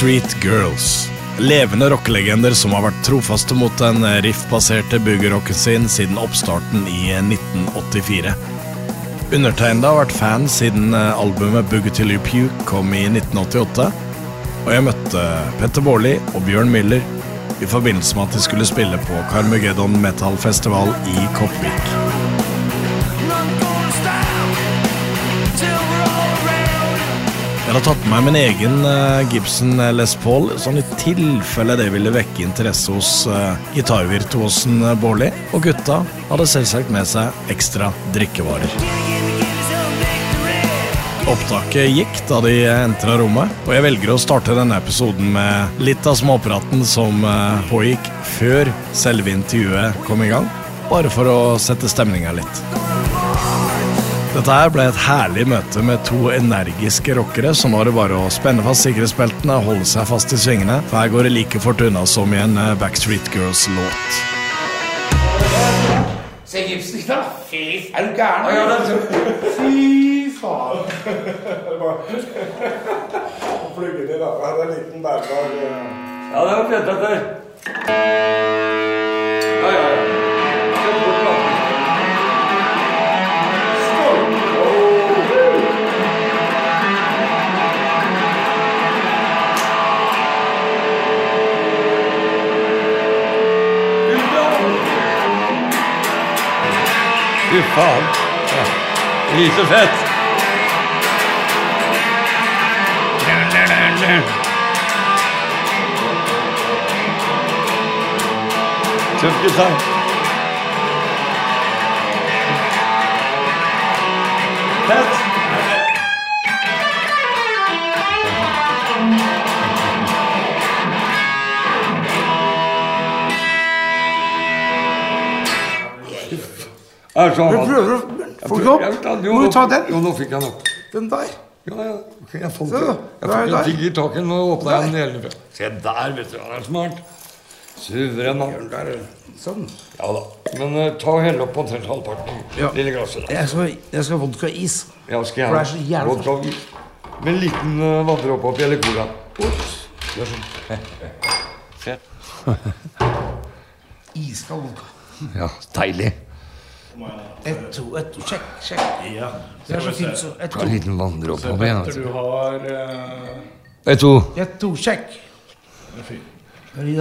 Backstreet Girls. Levende rockelegender som har vært trofaste mot den riffbaserte boogerocken sin siden oppstarten i 1984. Undertegnede har vært fan siden albumet Boogie Till You Puke kom i 1988. Og jeg møtte Petter Baarli og Bjørn Müller i forbindelse med at de skulle spille på Carmageddon Metal Festival i Koppvik. Jeg hadde tatt med meg min egen eh, Gibson Les Paul, sånn i tilfelle det ville vekke interesse hos uh, gitarvirtuosen uh, Baarli. Og gutta hadde selvsagt med seg ekstra drikkevarer. Opptaket gikk da de entra rommet, og jeg velger å starte denne episoden med litt av småpraten som uh, pågikk før selve intervjuet kom i gang, bare for å sette stemninga litt. Dette her ble et herlig møte med to energiske rockere, så nå er det bare å spenne fast sikkerhetsbeltene og holde seg fast i svingene, for her går det like fort unna som i en eh, Backstreet Girls-låt. Se gipsen da? Fy, er du gæren? Fy faen. Flugge til, da. Her er en liten bærbar Ja, det var fint, dette. Fy faen. Ja. Det blir så fett. Tøff gitar. Fett. Er så Jeg prøver å få det opp. Må du ta den? Jo, nå fikk jeg den opp. Den der. Ja, ja. Jeg falt Se Jeg fikk en der? i taket. Nå åpna jeg den hele Se der, vet du. Han er smart. Suveren. Sånn. Ja da. Men uh, ta og hell opp omtrent halvparten. Ja. Lille glasset der. Jeg skal, jeg skal ha vodka-is. Ja, skal jeg For det er så jævlig Vodka og is. Med en liten uh, vanndråpe oppi, eller cola. Gjør sånn. Se. Iskald vodka. Ja, deilig. Ett, to, ett, to. Sjekk, sjekk. Det er så fint, så. Ett, to. en liten vanndråpe oppi. Ja. du har uh... Ett, to. Ett, to. Sjekk.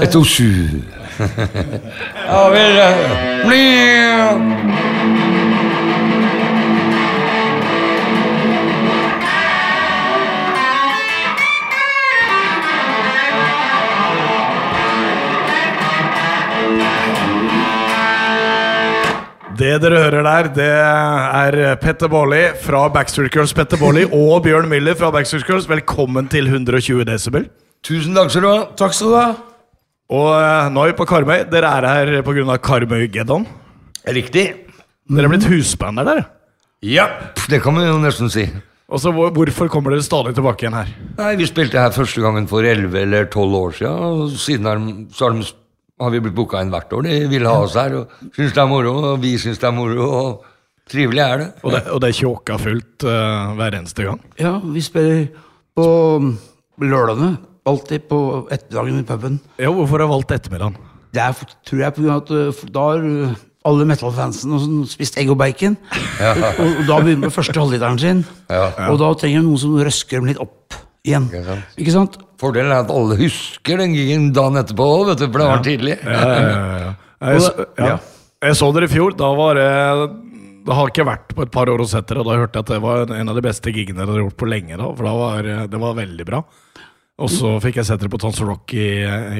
Ett, to, sju. ja vel. uh, Det dere hører der, det er Petter Baarli fra Backstreet Girls. Petter Baarli og Bjørn Müller fra Backstreet Girls. Velkommen til 120 desibel. Tusen takk skal du ha. Takk skal du ha. Og eh, nå er vi på Karmøy. Dere er her pga. Karmøy-Geddon. Riktig. Dere er blitt husbander der. Ja, det kan man jo nesten si. Og så Hvorfor kommer dere stadig tilbake igjen her? Nei, Vi spilte her første gangen for 11 eller 12 år siden. Og siden har, de- så har, de, har vi blitt booka inn hvert år. De vil ha oss her og syns det er moro, og vi syns det er moro. Og trivelig er det. Og det, og det er tjåka fullt uh, hver eneste gang. Ja, vi spiller på lørdagene. Alltid på ettermiddagen i puben. Ja, Hvorfor har du valgt ettermiddagen? Det er, tror jeg, på grunn av at uh, da har alle metal-fansen og sånn spist egg og bacon. og, og da begynner med første halvliteren sin. Ja. Og da trenger de noen som røsker dem litt opp igjen. Ikke sant? Ikke sant? Fordelen er at alle husker den gigen dagen etterpå òg, for det var tidlig. Ja, ja, ja, ja. Jeg, så, ja. jeg så dere i fjor. Da var det Det har ikke vært på et par år og sett dere, og da hørte jeg at det var en av de beste gigene dere hadde gjort på lenge. da For da var det var veldig bra. Og så fikk jeg sett dere på Tons Rock i,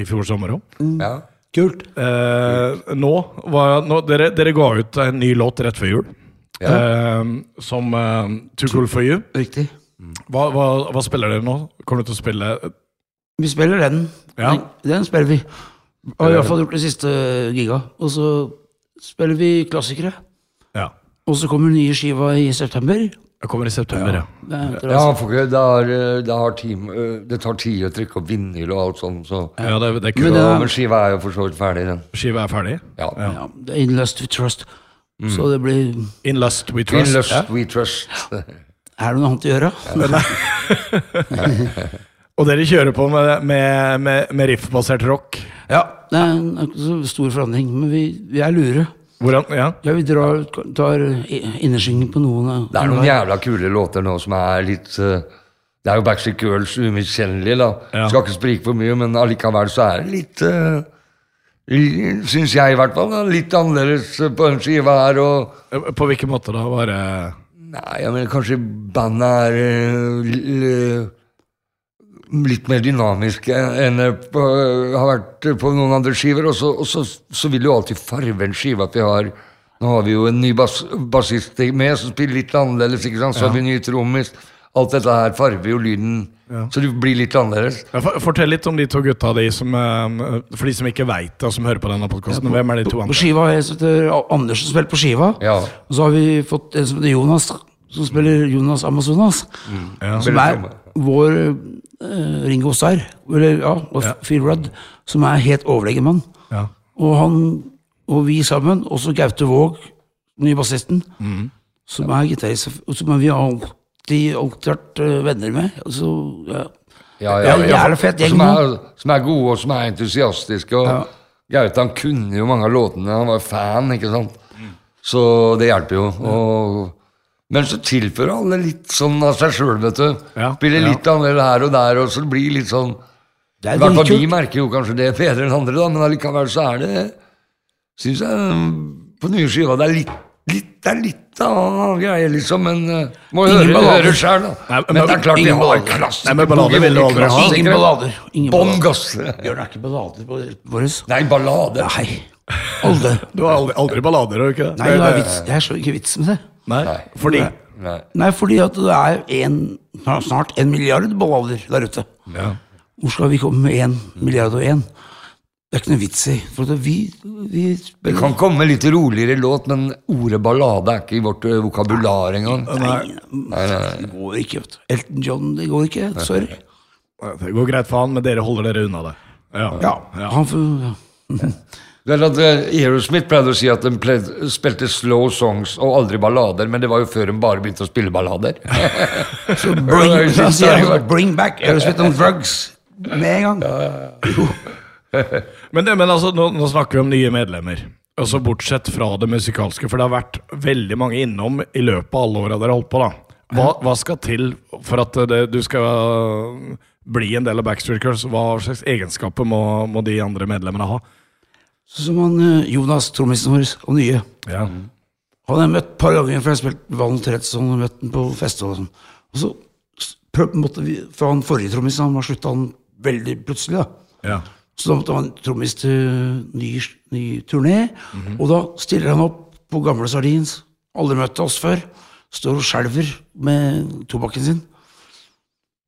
i fjor sommer òg. Ja. Kult. Eh, nå var nå, dere, dere ga ut en ny låt rett før jul. Ja. Eh, som uh, Too Cool For You. Riktig. Hva, hva, hva spiller dere nå? Kommer du til å spille Vi spiller den. Ja. Den, den spiller vi. Har i hvert fall gjort det siste giga. Og så spiller vi klassikere. Ja. Og så kommer nye skiva i september. Det kommer i september, ja. Det, er- Ja, for det, er, det, er eh, det tar tid å trykke opp vinyl og alt sånt, så ja det, det er Men det men skiva er jo for så vidt ferdig, den. Skiva er ferdig. Ja. Ja. ja, In Lust We Trust. Så det blir In Lust We Trust. In Lust Ja. We Trust. Er det noe annet å gjøre? Og dere kjører på med, med, med, med riffbasert rock? Ja, det er en- stor forandring, men vi, vi er lure. Hvordan, ja. Ja, vi drar, tar innersvingen på noen Det er noen jævla kule låter nå som er litt eh, Det er jo Backstreet Girls umiskjennelig, da. Ja. Skal ikke sprike for mye, men allikevel så er det litt uh, Syns jeg, i hvert fall. Da, litt annerledes på den skiva her. og På hvilken måte da? Bare Nei, jeg mener kanskje bandet er eh, litt mer dynamiske enn det har vært på noen andre skiver. Og så, og så, så vil jo alltid farve en skive at vi har Nå har vi jo en ny bass, bassist med som spiller litt annerledes, ikke sant? så har vi en ny trommis. Alt dette her farver jo lyden, så det blir litt annerledes. ja, for- Fortell litt om de to gutta de som, eh, for de som ikke veit det, og som hører på denne podkasten. Hvem er de to På andre? skiva har jeg heter Anders som spiller på skiva. Ja. Og så har vi fått en som heter Jonas, som spiller Jonas Amazonas. Ja. Som er vår uh, Ringo Starr, eller ja, Phil Rudd, som er helt overlegen mann. Ja. Og han og vi sammen, også Gaute Våg, nye bassisten, som er gitarist, vi har alltid, alltid vært eh, venner med. Og så, ja. Ja, Ja, jævla fett gjeng som, er, som er gode, og som er entusiastiske. Og Ja. Gaute han kunne jo mange av låtene, han var fan, ikke sant. Så det hjelper jo. Og, men så tilfører alle litt sånn av seg sjøl, vet du. Ja, Spiller ja. litt annerledes her og der, og så det blir litt sånn I er hvert fall vi merker jo kanskje det bedre enn andre, da, men allikevel så er det Syns jeg på nye skiva det er litt, litt Det er litt av greie, liksom, men uh, må Ingen høre, ballader. høre sjøl, da. Nei, men, men det er klart vi har ballader. ballader ha. Ingen ballader. Ingen Bånn ballader. gass. Bjørn er ikke ballader på våre. Nei, ballade. Nei. Aldri. Du har aldri, aldri ballader, har du ikke det? Nei, det er vits. jeg så ikke vits med det. Nei. Nei. Fordi Nei. Nei, fordi at det er en, snart en milliard ballader der ute. ja. Hvor skal vi komme med en milliard og en? Det er ikke noe vits i. For vi, vi Det kan komme litt roligere låt, men ordet ballade er ikke i vårt eh, vokabular engang. Nei, Nei, nei, det går ikke. vet du. Elton John, det går ikke. Sorry. Det går greit for han, men dere holder dere unna det. Ja. Ja, han får ja. Det er at eh, Aerosmith pleide å si at de pleide, spilte slow songs og aldri ballader, men det var jo før de bare begynte å spille ballader. Så bring, bring back Aerosmith on drugs med en gang. Men, det, men altså, nå, nå snakker vi om nye medlemmer. Altså Bortsett fra det musikalske, for det har vært veldig mange innom i løpet av alle åra dere har holdt på. da hva, hva skal til for at det, du skal bli en del av Backstreet Girls? Hva slags egenskaper må, må de andre medlemmene ha? Sånn som han eh, Jonas, trommisen vår, og nye. Ja. Han har jeg møtt et par ganger, for jeg har spilt Valen Tourettes og møtt den på festival. Og sånn. Så måtte vi, For han forrige trommisen han var slutta han veldig plutselig. da Ja. Så da måtte han trommis til ny, ny turné. Og da stiller han opp på gamle Sardins. Aldri møtt oss før. Står og skjelver med tobakken sin.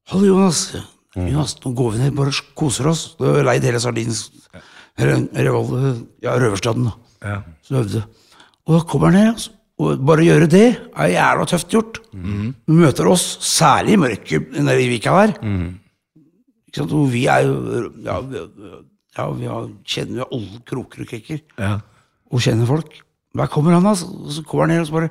'Hallo, Jonas. Jonas, nå går vi ned, bare koser oss.' Du har leid hele Sardins ja, Røverstaden, da. Ja. Så øvde. Og da kommer han ned, altså. Og bare gjøre det er jævla tøft gjort. Du møter oss, særlig i mørket nede i Vika der. Og vi er jo Ja, vi, ja, vi har, kjenner jo alle kroker og krikker. Ja. Og kjenner folk. Der kommer han, altså. Og så kommer han ned og så bare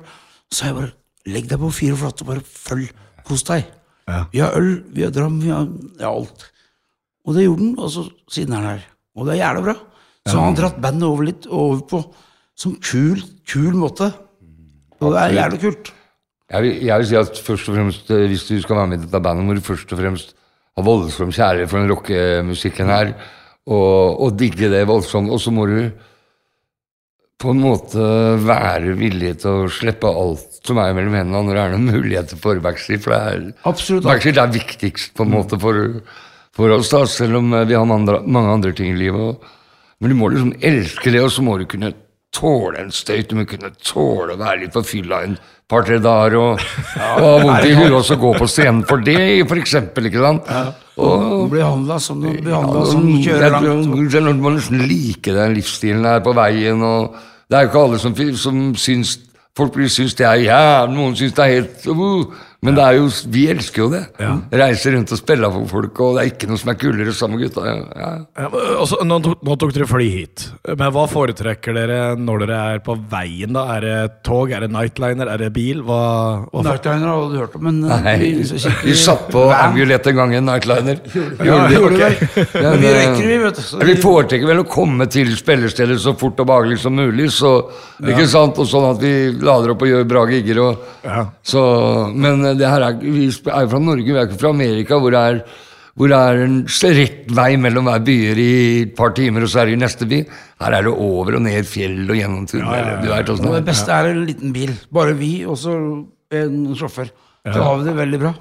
Så jeg bare Legg deg på fire flate og bare følg. Kos deg. Ja. Vi har øl, vi har dram, vi har ja, alt. Og det gjorde han, og så siden er han her. Og det er jævlig bra. Så han har dratt bandet over litt, over på sånn kul, kul måte. Og det er jævlig kult. Jeg vil, jeg vil si at først og fremst, eh, hvis du skal være med i dette bandet, må du først og fremst ha voldsom kjærlighet for den rockemusikken her, og, og digge det voldsomt. Og så må du på en måte være villig til å slippe alt som er mellom hendene når det er noen muligheter for Backstreet. For det er, Absolutt. Backstreet er viktigst på en måte for, for oss, da, selv om eh, vi har andre, mange andre ting i livet. Og, men du må liksom elske det, og så må du kunne tåle en støyt. Du må kunne tåle å være litt på fylla en par-tre dager og, og ha vondt i huet og så gå på scenen for det, for eksempel. Ikke sant? Og, Bli handla som du blir handla ja, som jeg kjører langt. Jeg, om man nesten like den livsstilen her på veien. og Det er jo ikke alle som, som syns Folk blir- syns det er jævlig, noen syns det er helt uh, Men det er jo, vi elsker jo det. Reise rundt og spille for folk, og det er ikke noe som er kulere sammen med gutta. Ja, ja. Ja, altså, nå, nå tok dere fly hit, men hva foretrekker dere når dere er på veien? da? Er det tog, er det nightliner, er det bil? Hva, hva Nightliner har du hørt om, men Nei, vi, vi satt på Amulet en gang, en nightliner. Gjorde vi? gjorde Ok. Men, Vi eh, røyker, vi, vet du. så Vi foretrekker vel å komme til spillestedet så fort og behagelig som mulig, så, ikke sant? Og sånn at vi lader opp og gjør bra gigger. Og, Ja. så, men det her er, vi er fra Norge, vi er ikke fra Amerika, hvor det er, hvor det er en rett vei mellom hver byer i et par timer, og så er det i neste by. Her er det over og ned fjell og gjennom tunneler. Du vet ja. åssen det beste er en liten bil. Bare vi og så en sjåfør. Da har vi det veldig bra.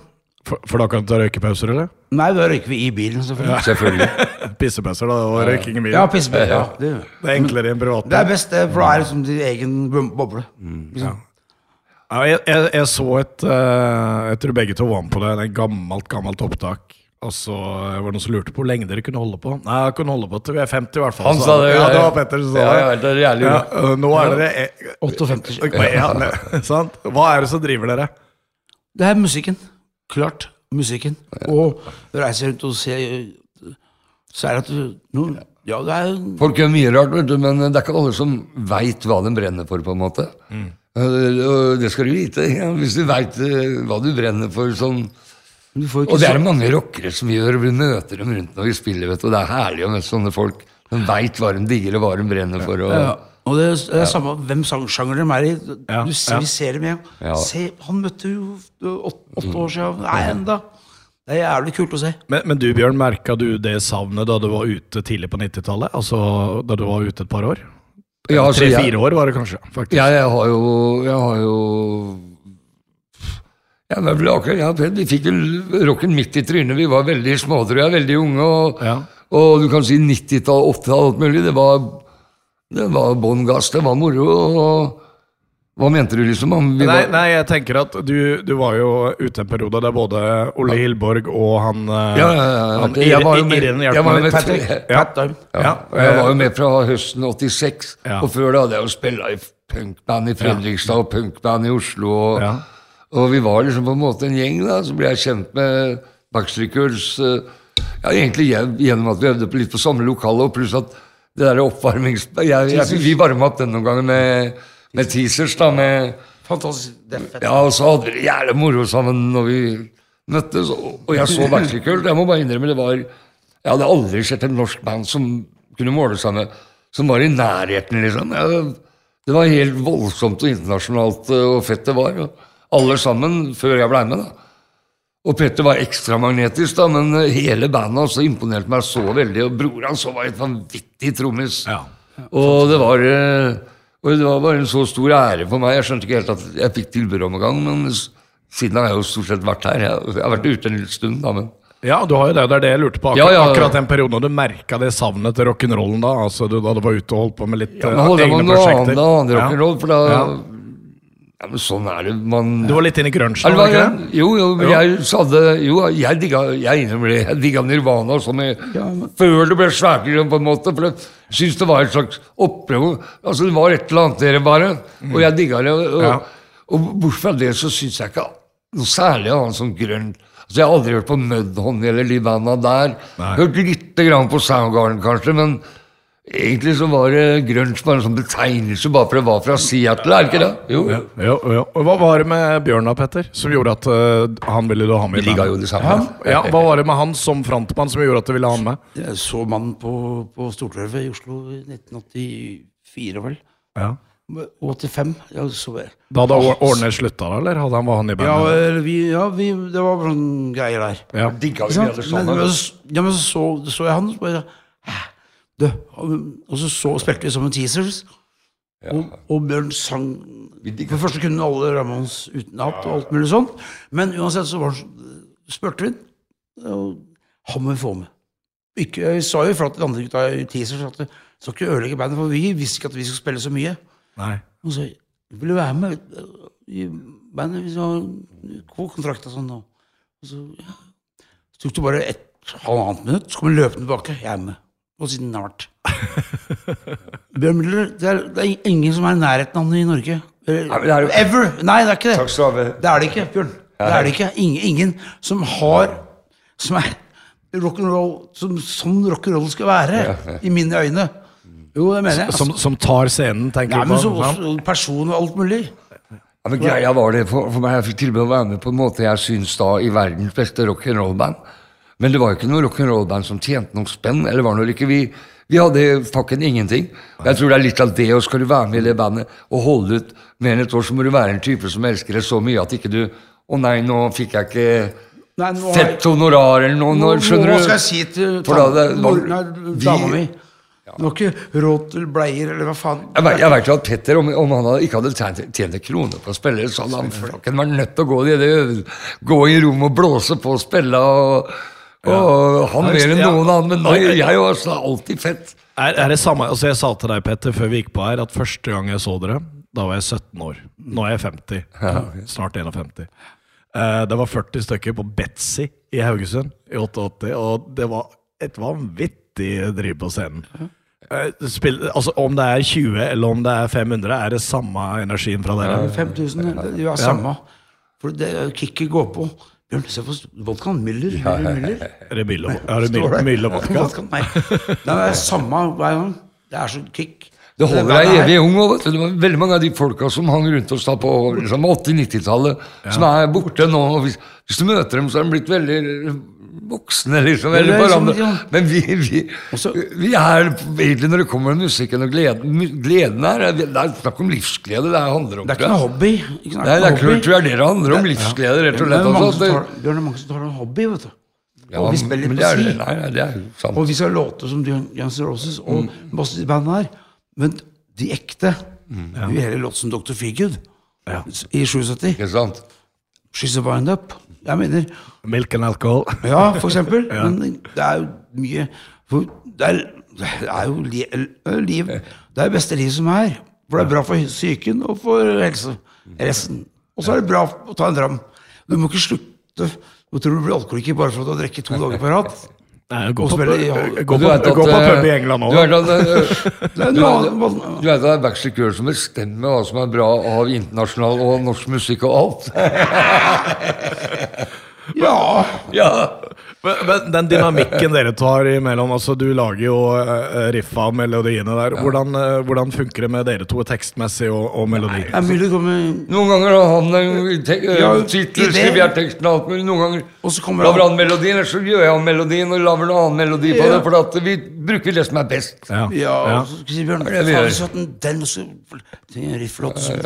For, for da kan du ta røykepauser, eller? Nei, da røyker vi i bilen, selvfølgelig. Selvfølgelig. Pissepauser da, og røyking i bilen. Ja, pissepauser, Ja, det, Det er enklere i en privat det er best, for da er det som din egen bo- boble. Liksom. Jeg, jeg, jeg så et eh, Jeg tror begge to var med på det. Et gammelt, gammelt opptak. Og så var det noen som lurte på hvor lenge dere kunne holde på. Nei, jeg kunne holde på til vi er 50 i hvert fall. Han sa det, Ja, det var Petter som sa Ja, det. ja, det er Ja, nå er dere eh, 58. ja, ne- sant? Hva er det som driver dere? Det er musikken. Klart. Musikken. Og reiser rundt og ser Så er det at du no, Ja, det er Folk gjør mye rart, vet du, men det er ikke alle som veit hva de brenner for, på en måte. Eh, og det skal du vite. Ja, hvis du veit hva du brenner for sånn du får ikke Og det er det mange rockere som gjør, vi møter dem rundt når vi spiller, vet du. Og det er herlig å møte sånne folk De veit hva de digger, og hva de brenner for. Og, ja. Og det er, det er samme hvem sangsjanger de er i. Ja, Du, ser- ja. Vi ser dem igjen. Ja. Se, han møtte jo åtte, åtte år siden. Nei, enda. Det er jævlig kult å se. Men, men du Bjørn, merka du det savnet da du var ute tidlig på 90-tallet? Altså da du var ute et par år? Ja, altså, Tre-fire år var det kanskje? faktisk Ja, jeg har jo Jeg har jo ja, men akkurat, ja, Vi fikk jo rocken midt i trynet. Vi var veldig små, tror jeg. Veldig unge. Og, Ja. og du kan si 90-tall, 80-tall, alt mulig. Det var, det var bånn gass. Det var moro. Og, hva mente du, liksom? Om vi Nei, var, nei, jeg tenker at du, du var jo ute en periode der både Ole Hilborg og han, eh, Ja, ja, ja, han jeg var jo med- jeg var med-. Patrick. Ja. Jeg var jo med fra høsten 86, Ja. og før det hadde jeg jo spilla i punkband i Fredrikstad og punkband i Oslo. Og, og vi var liksom på en måte en gjeng, da. Så ble jeg kjent med Backstreet Girls eh, ja, egentlig gjennom at vi øvde på litt på samme lokale, og pluss at det der oppvarmings... Jeg, jeg, vi varma opp den noen ganger med, med teasers, da, med Fantastisk. Det er fett. ja, og så hadde vi det jævlig moro sammen når vi møttes. Og jeg så kult, Jeg må bare innrømme det var Jeg hadde aldri sett et norsk band som kunne måle seg med Som var i nærheten, liksom. Jeg, det var helt voldsomt og internasjonalt eh, og fett det var. Alle sammen, før jeg blei med, da. Og Petter var ekstra magnetisk, da, men eh, hele bandet altså, imponerte meg så veldig. Og broren hans var et vanvittig trommis. Ja. Og det var eh, og det var bare en så stor ære for meg. Jeg skjønte ikke helt at jeg fikk tilbud om en gang, men siden har jeg jo stort sett vært her. Jeg, har vært ute en liten stund, da, men Ja, du har jo det. Det er det jeg lurte på. Akkurat, ja, ja. akkurat den perioden du merka det savnet til rock'n'rollen da. Altså du, da du var ute og holdt på med litt ja, men jeg egne prosjekter. annet da, rock'n'roll, for da Ja. ja. men sånn er det. Man Du var litt inne i grunchen, Ja, det var det? jo, jo, Jo. jeg hadde Jo, jeg digga Jeg innrømmer det. Jeg digga Nirvana jeg, ja, men, før det ble svært, på en måte. For jeg syntes det var et slags opprør. Altså, det var et eller annet der, bare. Og jeg digga det. Og, Ja. og bortsett fra det så syns jeg ikke noe særlig annet som grønn. Altså, jeg har aldri hørt på Mudhoney eller Livana der. Nei. Hørt lite grann på Soundgarden, kanskje, men egentlig så var det grunge bare en sånn betegnelse bare for det var fra Seattle, er det ikke det? Jo. Ja, jo, jo. Og Hva var det med Bjørn da, Petter, som gjorde at uh, han ville du ha med liker jo det samme. Ja, ja, Hva var det med han som frontmann som gjorde at du ville ha han med? Jeg så mannen på, på Stortorvet i Oslo i 1984, vel. Ja. 85. Ja, så jeg. Da hadde Årnes slutta, eller hadde han var han i Ja, bandet? Ja, vi, ja vi, det var sånne greier der. Ja. Digga vi sant? alle Men, men, ja, men så, så, jeg han, så bare? Du, og så, så spilte vi sammen Teasers. Og, og Bjørn sang For det første kunne alle Ramones utenat og alt mulig sånt. Men uansett så var spurte vi og han må vi få med. Ikke, jeg sa jo fra til de andre gutta i Teasers at vi skal ikke ødelegge bandet, for vi visste ikke at vi skulle spille så mye. Nei. Og så vil du være med i bandet du har god kontrakt og sånn. Og så, ja. så tok det bare et halvannet minutt, så kom han løpende tilbake. Jeg er med. Og siden har vært. Bjørn Müller, det er, det er ingen som er i nærheten av han i Norge. men det er Ever! Nei, det er ikke det. Takk skal du ha. Det er det ikke, Bjørn. Det er det ikke. Ingen, ingen som har Som er rock'n'roll som sånn rock'n'roll skal være, i mine øyne. Jo, det mener jeg. Som, som tar scenen, tenker ja, du men på? så, sant? også person og alt mulig. Ja, men greia var det for, for meg, Jeg fikk tilbud å være med på en måte jeg syns da i verdens beste rock'n'roll-band. Men det var jo ikke noe rock'n'roll-band som tjente noe spenn. eller var det ikke. Vi, vi hadde fucken ingenting. Jeg tror det er litt av det, og skal du være med i det bandet og holde ut mer enn et år, så må du være en type som elsker det så mye at ikke du Å nei, nå fikk jeg ikke Nei, nå har fett honorar eller noe. Nå, skjønner Hva du? skal jeg si til dama mi? Du har ikke råd til bleier, eller hva faen? Jeg vet, jeg vet jo at Petter, om, om han hadde, ikke hadde tjent, tjent en krone på å spille, så hadde han flokken vært nødt til å gå i, det, gå i rom og blåse på og spille. Og, og han Ja, mer enn ja. noen annen. Men nei, jeg var så alltid fett. Er, er det samme, altså Jeg sa til deg, Petter, før vi gikk på her, at første gang jeg så dere, da var jeg 17 år. Nå er jeg 50. Snart 51. Eh, det var 40 stykker på Betzy i Haugesund i 88, og det var et vanvittig driv på scenen. Eh, spill, altså Om det er 20 eller om det er 500, er det samme energien fra dere? 5000, det er samme. For det kicket går på. Bjørn, se på vodkaen. Müller. Müller. Er det Mille, vodka? Vodka? Nei. Det er samme hver gang. Det er så kick. Det holder deg evig ung. vet du, Det var veldig mange av de folka som hang rundt oss da på liksom 80-90-tallet, som er borte nå. Hvis, hvis du møter dem, så er de blitt veldig voksne, liksom. Eller er hverandre. sånn, ja. Men vi, vi, vi er egentlig, når det kommer til musikken og gleden Gleden her, det er snakk om livsglede det handler om. Det er ikke noe hobby. Ikke? Nei, det er klart, tror jeg det handler om. Livsglede, rett og Det er mange altså, som tar, det- er mange som tar en hobby, vet du. Ja, og vi spiller på si. Nei, nei, det er sant. Og vi skal låte som Guns N' Roses og Mm. masse band her. Men de ekte Vi vil heller låte som Dr. Feelgood i 77. Ikke sant? She's a wind up. Jeg mener Melk and alcohol. Ja, for eksempel. Men det er jo mye det, er, det er jo li, liv Det er det beste livet som er. For det er bra for psyken og for helse. Resten. Og så er det bra å ta en dram. Du må ikke slutte Nå tror du du blir alkoholiker bare for at du har drukket to dager på rad. Nei, Gå på, i- på, på eh, pub i England Du òg. eh, du vet at det er Backstreet Girls som bestemmer hva som er bra av internasjonal og norsk musikk og alt. Ja. Ja, Men, men den dynamikken dere tar imellom altså Du lager jo uh, riffa og melodiene der. Hvordan, eh, hvordan funker det med dere to tekstmessig og, og melodi? Noen ganger har han en te Ja, tittel, skriver jeg teksten og alt mulig. Noen ganger Og så kommer lager han- han melodien, eller så gjør jeg om melodien og lager noen annen melodi på Ja. det. For at vi bruker det som er best. Ja. Ja, Ja. og så sier Bjørn, faen, så den, den også Det er en rifflåt så-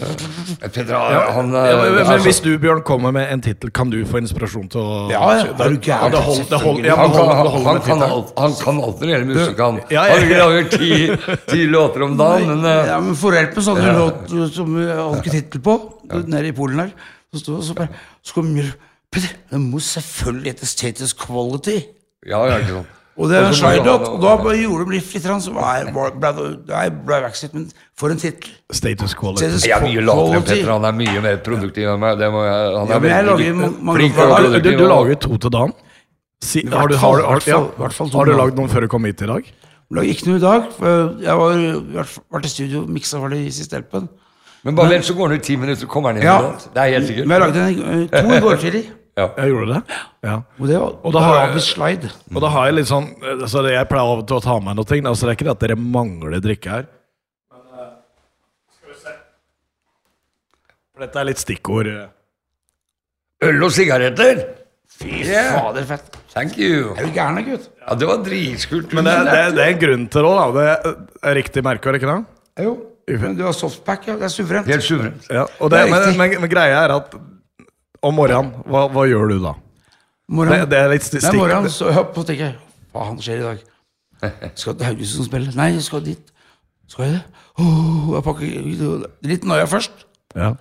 Petter, han, eh, Ja, men, men altså, hvis du, Bjørn, kommer med en tittel, kan du få inspirasjon til å Ja, ja. Det holder, det holder, ja, han, kan, han, han, kan alt, han kan alt når det gjelder musikk. Han, Ja, ja, ja. han lager ti, ti låter om dagen, men uh, Ja, men Forhjelpen så hadde ja. låt som jeg hadde ikke tittel på, nede i Polen her. Så stod så bare Så kom Mjøl Petter, det må selvfølgelig hete Status Quality. Ja, ja, ikke sant. Og det er en Og da gjorde det litt, litt så jeg- ble det ble ble men for en tittel. Status quality. Status Jeg er mye latere enn Petter. Han er mye mer produktiv enn meg. Det må jeg, han er Ja, men jeg veldig lager ma- mange flink Du, du, lager to til dagen? Si, har, du, har, har, ja, har du lagd noen før du kom hit i dag? Lagde ikke noe i dag, for jeg var vært, var i studio og miksa for det i siste hjelpen. Men bare vent, så går han ut ti minutter, så kommer han inn. Ja. med låt. Det er helt sikkert. Men jeg lagde en, eh, to i går tidlig, Jeg gjorde det? Ja. og det var Og da har jeg- slide. Og da har jeg litt sånn altså det- Jeg pleier av og til å ta med noe. ting, Altså det er ikke det at dere mangler drikke her. Men eh, skal vi se For dette er litt stikkord. eh. Øl og sigaretter! Fy Yeah. fader, fett. Thank you. Er du gæren, gutt? Ja, det var dritskult. Men det, det, det er en grunn til det òg, da. Det er riktig merkeår, ikke det? Jo. Men du har softpack, ja. Det er suverent. Helt suverent. Ja, og det, Det er men, men, men greia er at om morgenen, hva, hva gjør du da? Morgen, Det, det er litt stikk. Nei, morgenen så jeg opp tenker jeg Hva han skjer i dag? Skal til Haugesund spille? Nei, jeg skal dit. Skal jeg det? Oh, jeg pakker Litt nøya først. Ja.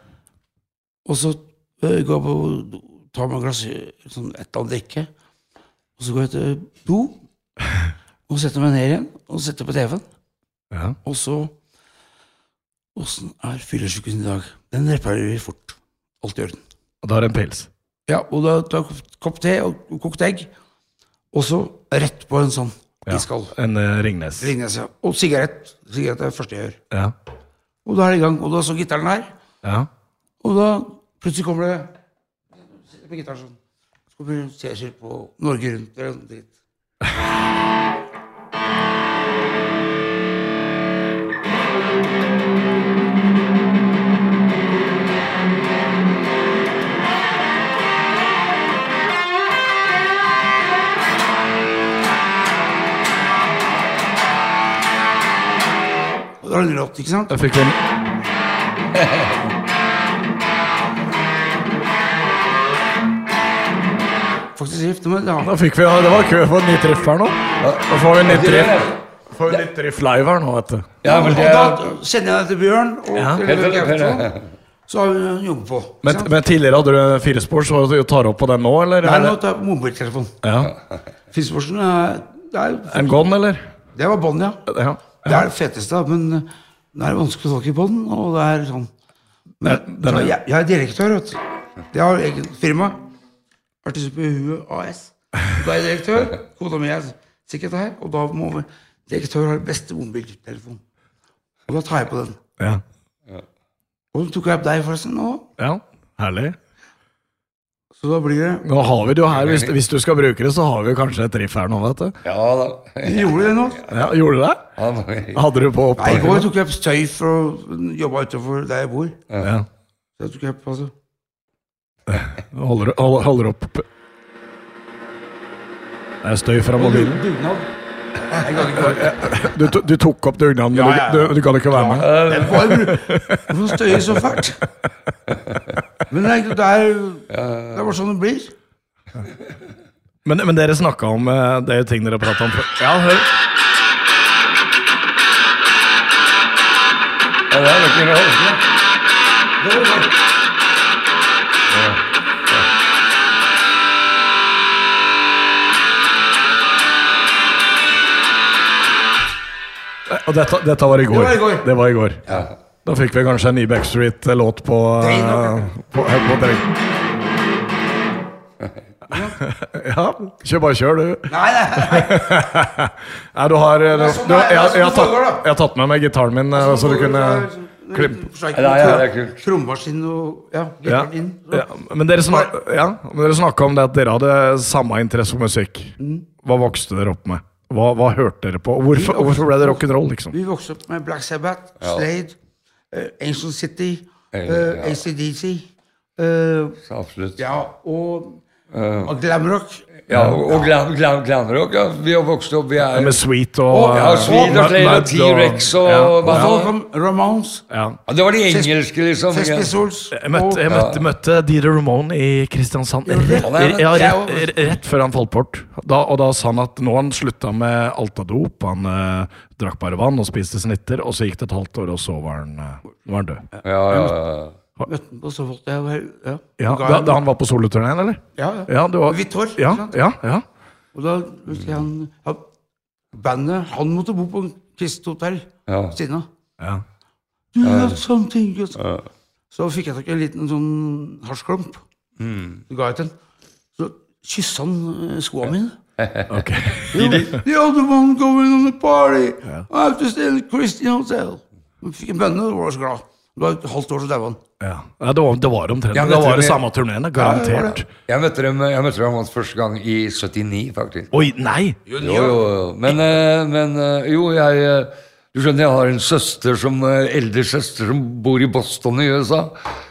Og så øh, går jeg på tar meg et glass sånn et eller annet drikke. Og så går jeg til do. Og setter meg ned igjen og setter på TV-en. Ja. Og så Åssen er fyllesyken i dag? Den reparerer fort. Alt i orden. Og da er det en pils. Ja, og da tar jeg en kopp te og kokt egg. Og så rett på en sånn Ja. iskald En uh, Ringnes. Ringnes. Ja. Og sigarett. Sigarett er det første jeg gjør. Ja. Og da er det i gang. Og da så gitaren her. ja. Og da plutselig kommer det På gitaren sånn. Så kommer Cæsar på Norge Rundt eller noe dritt. Og da er det en låt, ikke sant? Jeg fikk vi Faktisk gifte meg. Da. Da fikk vi, Det var kø for et nytt riff her nå. Da får vi nytt riff. Får vi nytt riff live her nå, vet du. Ja, men det Og da sender jeg til Bjørn og Ja. til Så har vi en jobb på. Men, men tidligere hadde du firespor, så du tar opp på den nå, eller? Nei, nå tar jeg mobiltelefon. Ja. Firesporsen er, det er En gone, eller? Det var bånd, ja. Ja. Det er det feteste, men uh, det er vanskelig å få tak i bånd, og det er sånn Men den er- jeg, jeg er direktør, vet du. Jeg har eget firma. Huet AS. Da er jeg direktør. Kona mi er sekretær, og da må vi direktør ha den beste mobiltelefon. Og da tar jeg på den. Ja. Og så tok jeg opp deg forresten nå, ja. Herlig. så da blir det Nå har vi det jo her. Hvis, hvis du skal bruke det, så har vi kanskje et riff her nå, vet du. Ja da. Gjorde gjorde det nå. Ja, gjorde du det? Hadde du på Nei, I går tok jeg opp støy for å jobbe utenfor der jeg bor. Ja. Så jeg tok jeg opp, altså. Holder, holder, opp Det er støy fra mobilen. Dugnad. Du, du tok opp dugnaden, men Ja, ja, du, du, kan ikke være med? Hvorfor støyer så fælt? Men det er, det er, bare sånn det blir. Men, men dere snakka om eh, Det er jo ting dere prata om. Ja, hør. Ja, det er ikke Og dette, dette var i går. Det var i går. Det var i går. Da fikk vi kanskje en ny Backstreet-låt på, eh, på, på, på Train. Ja, kjør bare kjør, du. Nei, nei. Nei, du har, eh, du, sånn du, er, jeg, er sånn jeg, har tatt, jeg har tatt med meg gitaren min, eh, så du kunne. Ja, ja, ja. Trommaskin og ja, ja, gitaren. Ja. Men dere, snak, ja, men dere snakka om det at dere hadde samme interesse for musikk. Mm. Hva vokste dere opp med? Hva, hva hørte dere på? Hvorfor, hvorfor ble det rock'n'roll, liksom? Vi vokste opp med Black Sabbath, Slade, uh, Ancient City, Eh, uh. ACDC uh, Absolutt. ja, og uh, glamrock. Ja, og, og glam, glam, glamrock. Ja. Vi har vokst opp Vi er Med Sweet og oh, ja, Sweet og Mad- og T-Rex og ja. hva ja. Ramones, Ja. Det var de engelske, liksom. Sex Pistols Jeg møtte, jeg møtte, møtte Dieter Ramone i Kristiansand rett, ja, rett, rett før han falt bort. Da, og da sa han at nå har han slutta med altadop. Han eh, drakk bare vann og spiste snitter, og så gikk det et halvt år, og så var han, eh, var han død. Ja, ja, ja. Møtte han på. Jeg ja. Ja, da, da han var på soloturneen, eller? ja, ja. Ja, du var, Hvitt Ja, ja, ja. Og da husker jeg han ja, Bandet Han måtte bo på kristent hotell Ja. siden av. ja. You have something good? Så fikk jeg tak i en liten sånn hasjklump. Så ga jeg til. Så kyssa han skoa mine. The other one going on the party. I have to stay in Christian hotel. Fikk en bønne og var så glad. Det var et halvt år så daua han. Ja. ja, det var, det var omtrent Ja, det var det samme turneene, garantert. Jeg møtte dem jeg møtte dem første gang i 79, faktisk. Oi, nei! Jo, jo, jo. Men, eh, men eh, jo, jeg eh, Du skjønner, jeg har en søster som eldre søster som bor i Boston i USA.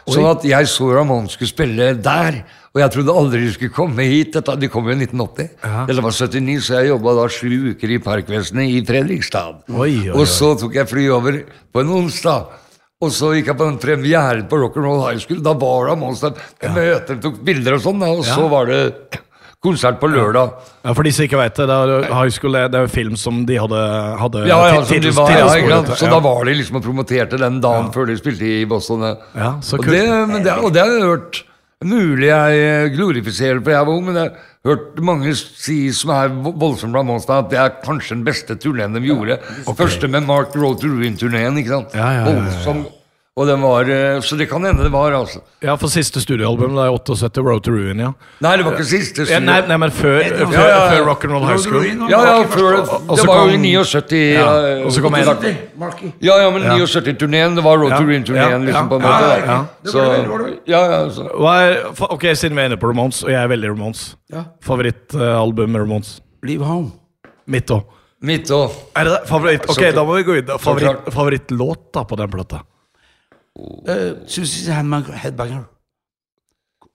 Så at jeg så Ramón skulle spille der. Og jeg trodde aldri de skulle komme hit. Dette, de kom jo i 1980. Dette var 79, så jeg jobba da sju uker i Parkvesenet i Fredrikstad. Oi, oi, Og så tok jeg fly over på en onsdag. Og så gikk jeg på den premieren på Rock'n'Roll High School. Da var det Monster. Ja. møter, tok bilder og sånn, og og så var det konsert på lørdag. Ja, For de som ikke vet det, det er, high school, det er jo film som de hadde, hadde Ja, ja, som de var, ja? Så da var de liksom og promoterte den dagen før de spilte i Boston. ja. Ja, så og, kult. det, men det, og det har jeg hørt Mulig jeg glorifiserer for jeg var ung, men det hørt mange si som er vo- voldsomt Ramones, da, at det er kanskje den beste turneen de gjorde. Første med Mark Road to Ruin-turneen. ikke sant? Ja, ja, ja, ja, ja. Voldsom. Og den var, eh, så det kan hende det var, altså. Ja, for siste studioalbum det er 78, Road to Ruin, ja. Nei, det var ikke siste. ja nei, nei, men før, før, Ja, ja, Rock and Rock'n'Roll High School. Ja, ja, før, det var jo i 79 Ja, eh, og så kom en- Ja, ja, men 79-turneen, det var Road to Ruin-turneen, liksom, på en måte. ja, ja. Så, ja, ja, så. Ok, siden vi er inne på Ramones, og jeg er veldig Ramones. Ja. Favorittalbum med Ramones? Leave home. Mitt òg. Mitt òg. Ok, da må vi gå inn. favorittlåt da på den plata? Uh, Susie's Headbanger.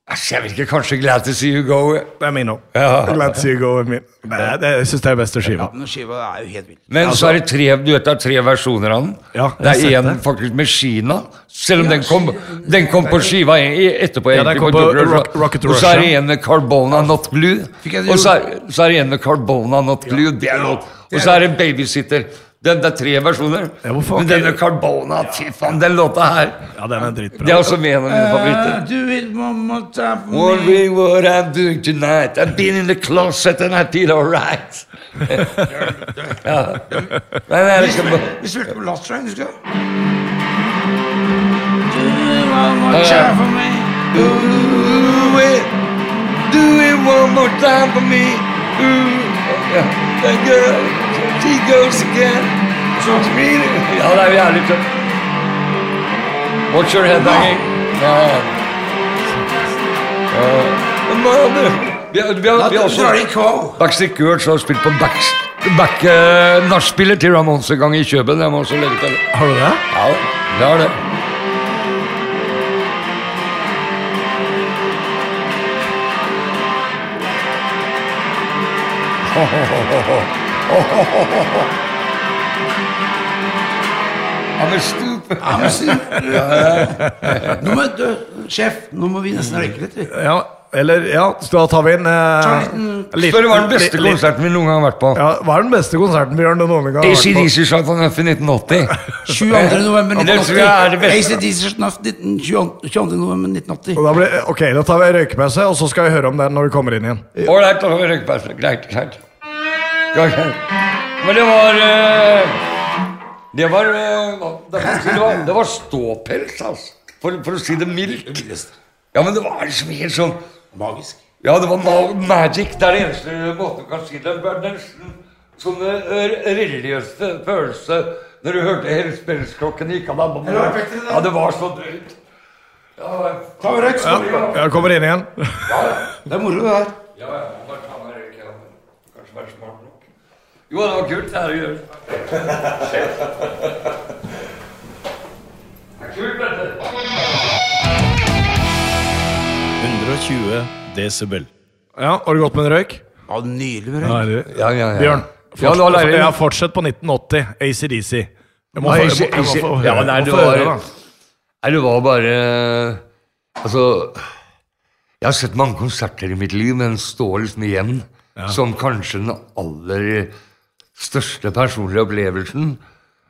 Jeg vil ikke kanskje Glad to see you go. Det er min òg. Ja. Glad to see you go er min. Nei, det, jeg syns det er beste skiva. Ja, men skiva er jo helt vild. Men så er det tre du vet, det er tre versjoner av den. Ja, det er én faktisk med Kina, selv om den, kom, den kom på skiva etterpå. Ja, den kom på Douglas. Rock- Rocket Russia. Og så er det en med Carbona Not det Og så er, så er det en med Carbona Not Glue. Det er. Og så er det Babysitter. Den, det er tre versjoner. Ja, Men denne Carbona, fy faen, den låta her Ja, den er Det er også med en av mine favoritter. Uh, do it one more time for me. What I'm doing tonight. I've been in the closet and I feel alright. ja. Men jeg er liksom Vi spilte på Last Train, husker du? Do it one more time for me. Do it, do it one more time for me. Ooh, yeah. Girl, she goes again. So screaming. Ja, det er jo jævlig tøft. Watch your head Banging. Ja. Vi har, vi har, vi har også. Backstreet Girls har spilt på back, back uh, nachspielet til Ramones en gang i Kjøben. Jeg må også legge til. Har du det? Ja, det har det. I'm a stupid. Ja, men si- Nå må du, sjef, nå må vi nesten røyke litt. vi. Ja, eller Ja, så da tar vi inn eh, liten- litt- Spør hva er den beste litt- litt- konserten vi noen gang har vært på. Ja, Hva er den beste konserten Bjørn du noen gang har vært på? ACDC slapp han F i 1980. 22. november Det tror jeg er det 1980. beste. ACDC Snuff 19 22. 22. november 1980. Og da blir, ok, da tar vi røykepause, og så skal vi høre om den når vi kommer inn igjen. Ålreit, da får vi røykepause. Greit, greit. Men det var eh, Det var eh, det var, det var, det var ståpels, altså. For, for å si det mildt. Ja, men det var liksom helt sånn Magisk. Ja, det var ma magic. Det er den eneste måten du kan si det. Var nesten sånn eh, religiøse følelse når du hørte helspillsklokken gikk av. Ja, det var så drøyt. Ja. Jeg kommer inn igjen. Ja, Det er moro, det her. ja, ja, bare ta meg røyk, ja. Kanskje være smart nok. Jo, det var kult. Det er det. Er kult, dette. 120 desibel. Ja, har du gått med en røyk? Ja, nydelig med røyk. Ja, Ja, ja, ja. Bjørn, Ja, det var fortsett, ja, fortsett på 1980. ACDC. Jeg må Nei, få- jeg må- AC/DC. jeg må Ja, nei, det var- Nei, det var bare Altså Jeg har sett mange konserter i mitt liv, men står liksom igjen som kanskje den aller største personlige opplevelsen.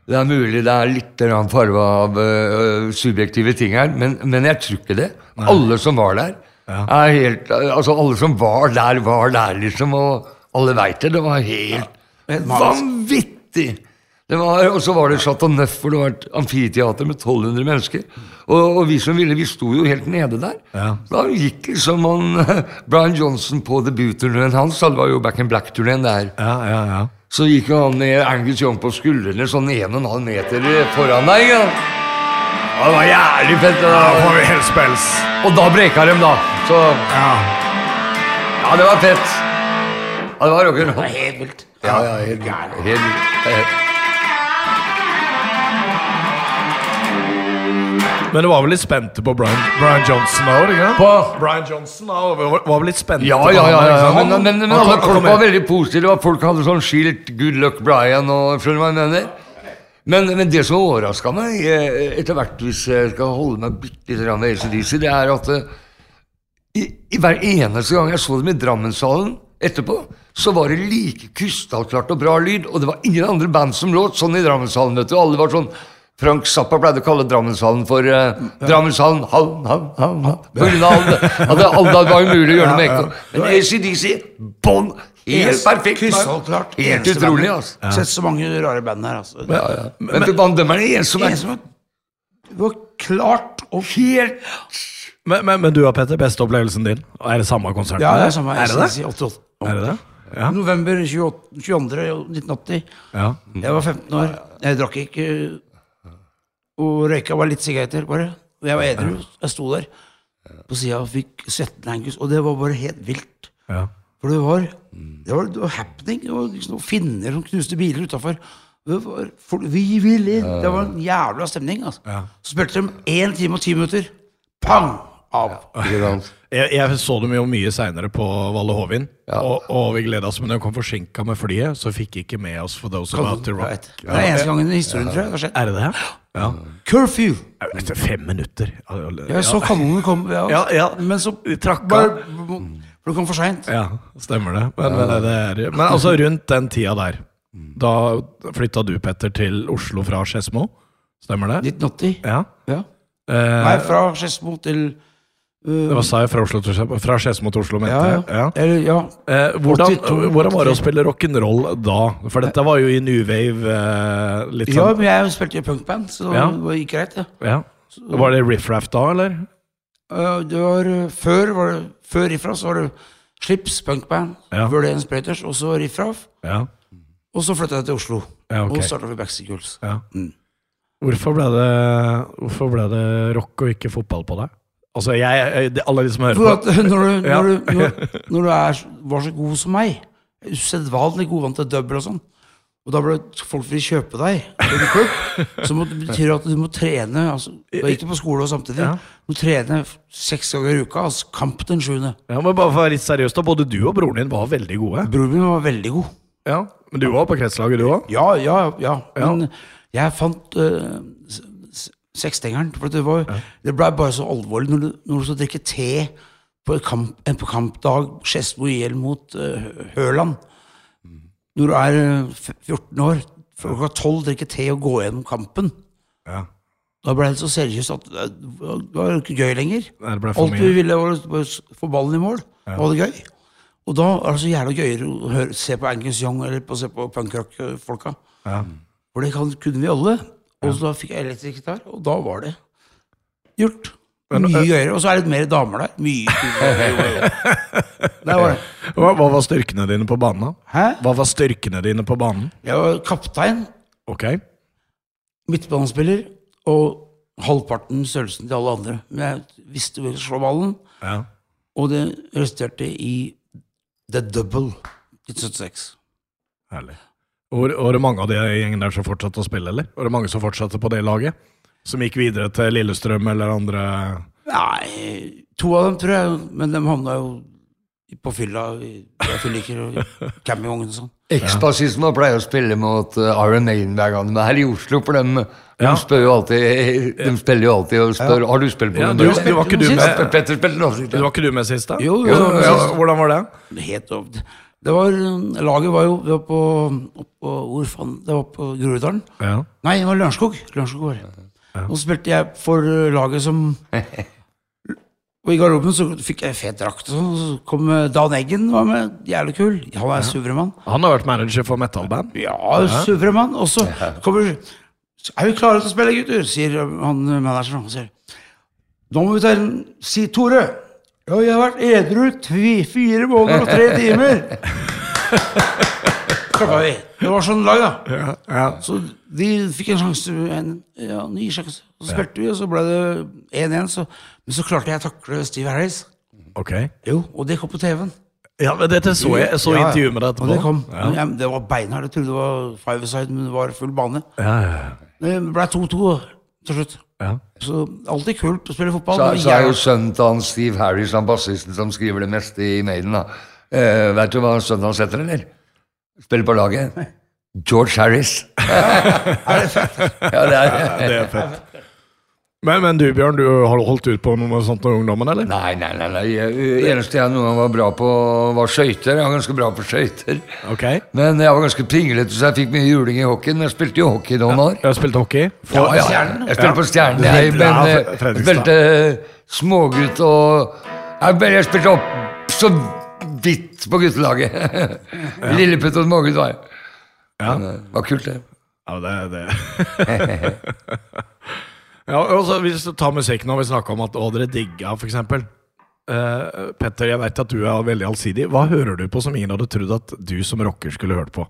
Det er mulig det er litt farga av uh, subjektive ting her, men, men jeg tror ikke det. Alle som var der, er helt Altså, alle som var der, var der, liksom, og alle veit det. Det var helt magisk. vanvittig! Det var, og så var det Chateau Neuf, hvor det var et amfiteater med 1200 mennesker. Og, og vi som ville, vi sto jo helt nede der. Ja. Da gikk liksom han Brian Johnson på debutturneen hans, det var jo Back in Black-turneen der. Ja, ja, ja. Så gikk jo han ned, Angus Young på skuldrene sånn 1,5 meter foran deg. Ja. Ja, Det var jævlig fett. Da får vi helspels. Og da breka de, da. Så Ja. ja, det var fett. Ja, det var rock'n'roll. Helt vilt. Ja, ja, helt, helt, helt. Men du var vel litt spente på Brian, Brian Johnson òg? På? Brian Johnson da, var, var vel litt spente Ja, på ja, ja, ja, ja. Men, men, men alle folk var veldig positive, folk hadde sånn skilt 'Good luck, Brian' og skjønner du hva jeg mener? Men, men det som overraska meg, eh, etter hvert hvis jeg skal holde meg bitte litt ved ACDC, det er at eh, i, i hver eneste gang jeg så dem i Drammenshallen etterpå, så var det like krystallklart og bra lyd, og det var ingen andre band som låt sånn i Drammenshallen, vet du. Alle var sånn Frank Zappa pleide å kalle Drammenshallen for uh, Drammenshallen hallen, hallen, hallen, hallen. Alle, alle, var umulig å gjøre noe med ekko. Men ACDC, bånn! Helt perfekt! Krystallklart. Helt utrolig, altså. altså. Sett så mange rare band her, altså. Ja, ja. Men, men er eneste som er Eneste. Det var klart og helt Men, men, men du og Petter, beste opplevelsen din? Er det samme konsert? Ja, det er samme. Er det det? SNC 88. Er det det? Ja. November 28, 22. 1980. ja. Jeg var 15 år. Jeg drakk ikke og røyka bare litt sigaretter, bare. Og jeg var edru. Jeg sto der på sida og fikk svetten Angus, og det var bare helt vilt. ja. For det var, det var, det var happening. Det var liksom noen finner som knuste biler utafor. Vi vil inn! Det var en jævla stemning. Altså. Så spilte de én time og ti minutter. Pang! Av. Ja. Jeg, jeg så dem jo mye seinere på Valle Hovin, Ja. og, og vi gleda oss. Men når vi kom forsinka med flyet, så fikk ikke med oss For Those About to Rock. Det er eneste gangen i historien, tror jeg. Er det det? Ja. Curfew! Etter fem minutter. Ja, så kanonen komme. Ja. Ja, ja. Men så trakka trakk. For det kom for seint. Ja, stemmer det. Men, men, det er, men altså, rundt den tida der, da flytta du, Petter, til Oslo fra Skedsmo? Stemmer det? 1980. Ja. Ja. Eh, Nei, fra Skedsmo til Hva sa jeg? Fra, Oslo fra Skedsmo til Oslo, mente ja, jeg. ja. Eller, ja. Eh, hvordan, 82, hvordan var det å spille rock'n'roll da? For dette var jo i New Wave. Eh, litt ja, sånn men jeg spilte i punkband, så Ja. det gikk greit, det. ja. Var det Riff Raff da, eller? Det var, før var det Før Riffraff så var det Slips, punkband, Ja. Verden Spraters, og så Riffraff. Ja. Og så flytta jeg til Oslo. Ja, ok. Og starta med Backstreet ja. Mm. Hvorfor, ble det, hvorfor ble det rock og ikke fotball på deg? Altså, jeg, det, alle de som hører på når du, når du, når, når du er, var så god som meg, usedvanlig god vant til double og sånn, og da ble folk vil kjøpe deg klubb, så må, det betyr at du må trene altså, Da gikk du på skole og samtidig. Ja. Du må trene seks ganger i uka. Altså, kamp den sjuende. Ja, men bare for å være litt seriøs da, Både du og broren din var veldig gode. Broren min var veldig god. Ja, Men du var på kretslaget, du òg? Ja, ja, ja. Ja. Men jeg fant uh, sekstengeren. For det, var, det ble bare så alvorlig når du, når du skal drikke te på, kamp, en på kampdag, Skedsmo IL mot uh, Høland. Når du er eh, 14 år, fra klokka 12 drikke te og gå gjennom kampen. Ja. Da ble det så seriøst at det det var ikke gøy lenger. Alt du ville, var å få ballen i mål. Ja. Var det gøy. Og da er det så jævla gøyere å høre, se på Angus Young eller på, se på punkrock-folka. Ja. For det kan, kunne vi alle. Og så fikk jeg elektrisk gitar, og da var det gjort. Mye gøyere. Og så er det litt mer damer der. Mye. Der var det. Hva, hva var styrkene dine på banen? Hæ? Hva var styrkene dine på banen? Jeg var kaptein, Ok. midtbanespiller, og halvparten størrelsen til alle andre. Men jeg visste hvor jeg skulle slå ballen, Ja. og det resulterte i The Double i 76. Herlig. Var, var det mange av de gjengene gjengen der som fortsatte å spille, eller? Var det mange som fortsatte på det laget? Som gikk videre til Lillestrøm eller andre Nei, to av dem tror jeg, men de havna jo på fylla i fylliker og campingvogn og sånn. Eksbassisten pleier å spille mot uh, Iron Maiden hver gang de er her i Oslo, for de, de Ja. spør jo alltid De spiller jo alltid og spør Har du spilt på Ja, du- du var ikke du med- Petter spilte sier Du. Var ikke du med sist, da? Jo, jo, jo, jo. Hvordan var det? Helt opp. Det var, laget var jo det var på, på Hvor faen? Det var på Groruddalen. Ja. Nei, det var Lørenskog. Lørenskog var det. Og så spilte jeg for laget som Og i garderoben så fikk jeg fet drakt. Og sånn, så kom uh, Dan Eggen var med. Jævlig kul. Han er suvermann. Han har vært manager for metalband. Ja, suvermann. Og så kommer Er vi klare til å spille, gutter? sier han uh, manageren. Han sier Nå må vi ta en Si Tore. Ja, jeg har vært edru tvi, fire måneder og tre timer. Klokka vi. Det var sånn lag, da. Ja, ja. Så de fikk en sjanse, en ja, ny sjanse. Så spilte vi, og så ble det 1-1. Men så klarte jeg å takle Steve Harris. Ok. Jo, og det kom på TV-en. Ja, men dette så jeg. Jeg så Ja, intervjuet med deg etterpå. Og det kom. Ja. Men det var beinhardt. Jeg trodde det var five-a-side, men det var full bane. Ja, ja, Det ble 2-2 til slutt. ja. Så alltid kult å spille fotball. Så, men så er jo sønnen til han Steve Harris, han bassisten som skriver det meste i Maiden, da. Uh, vet du hva sønnen hans heter, eller? Spiller på laget? George Harris. Er det fett? Ja, det er Det er fett. Men, men du, Bjørn, du har holdt ut på noe sånt med ungdommen, eller? Nei, nei, nei. nei. Eneste jeg noen gang var bra på, var skøyter. Jeg var ganske bra på skøyter. Ok. Men jeg var ganske pinglete, så jeg fikk mye juling i hockeyen. Men jeg spilte jo hockey noen år. Jeg har spilt hockey. Ja, ja. Jeg spilte på Stjernen, jeg, men Ja, eh, spilte smågutt og jeg, jeg spilte opp så vidt på guttelaget. Lilleputt og smågutt var jeg. Ja. Men, eh, Det var kult, det. Ja, det, det. Ja, og så Hvis du tar musikk og vi snakker om at å, dere digga, for eksempel. Eh, Petter, jeg vet at du er veldig allsidig. Hva hører du på som ingen hadde trodd at du som rocker skulle hørt på?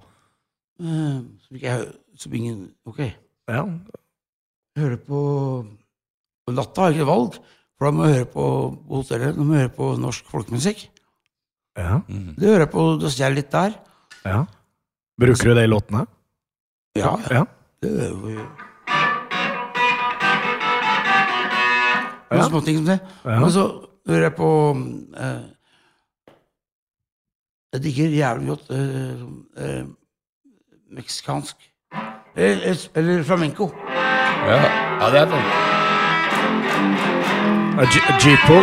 Uh, Som, ikke jeg, som ingen Ok. Ja, Jeg hører på På natta har jeg ikke valg, for da må jeg høre på, på hotellet. Da må jeg høre på norsk folkemusikk. ja, Det hører jeg på, da ser jeg litt der. ja. Bruker du det i låtene? Ja, Ja. det hører vi. Ja. Noen småting som det. Ja. Men så hører jeg på eh, Jeg digger jævlig godt eh, eh, meksikansk. Eller, eller flamenco. Ja, ja det er det. Jeepo.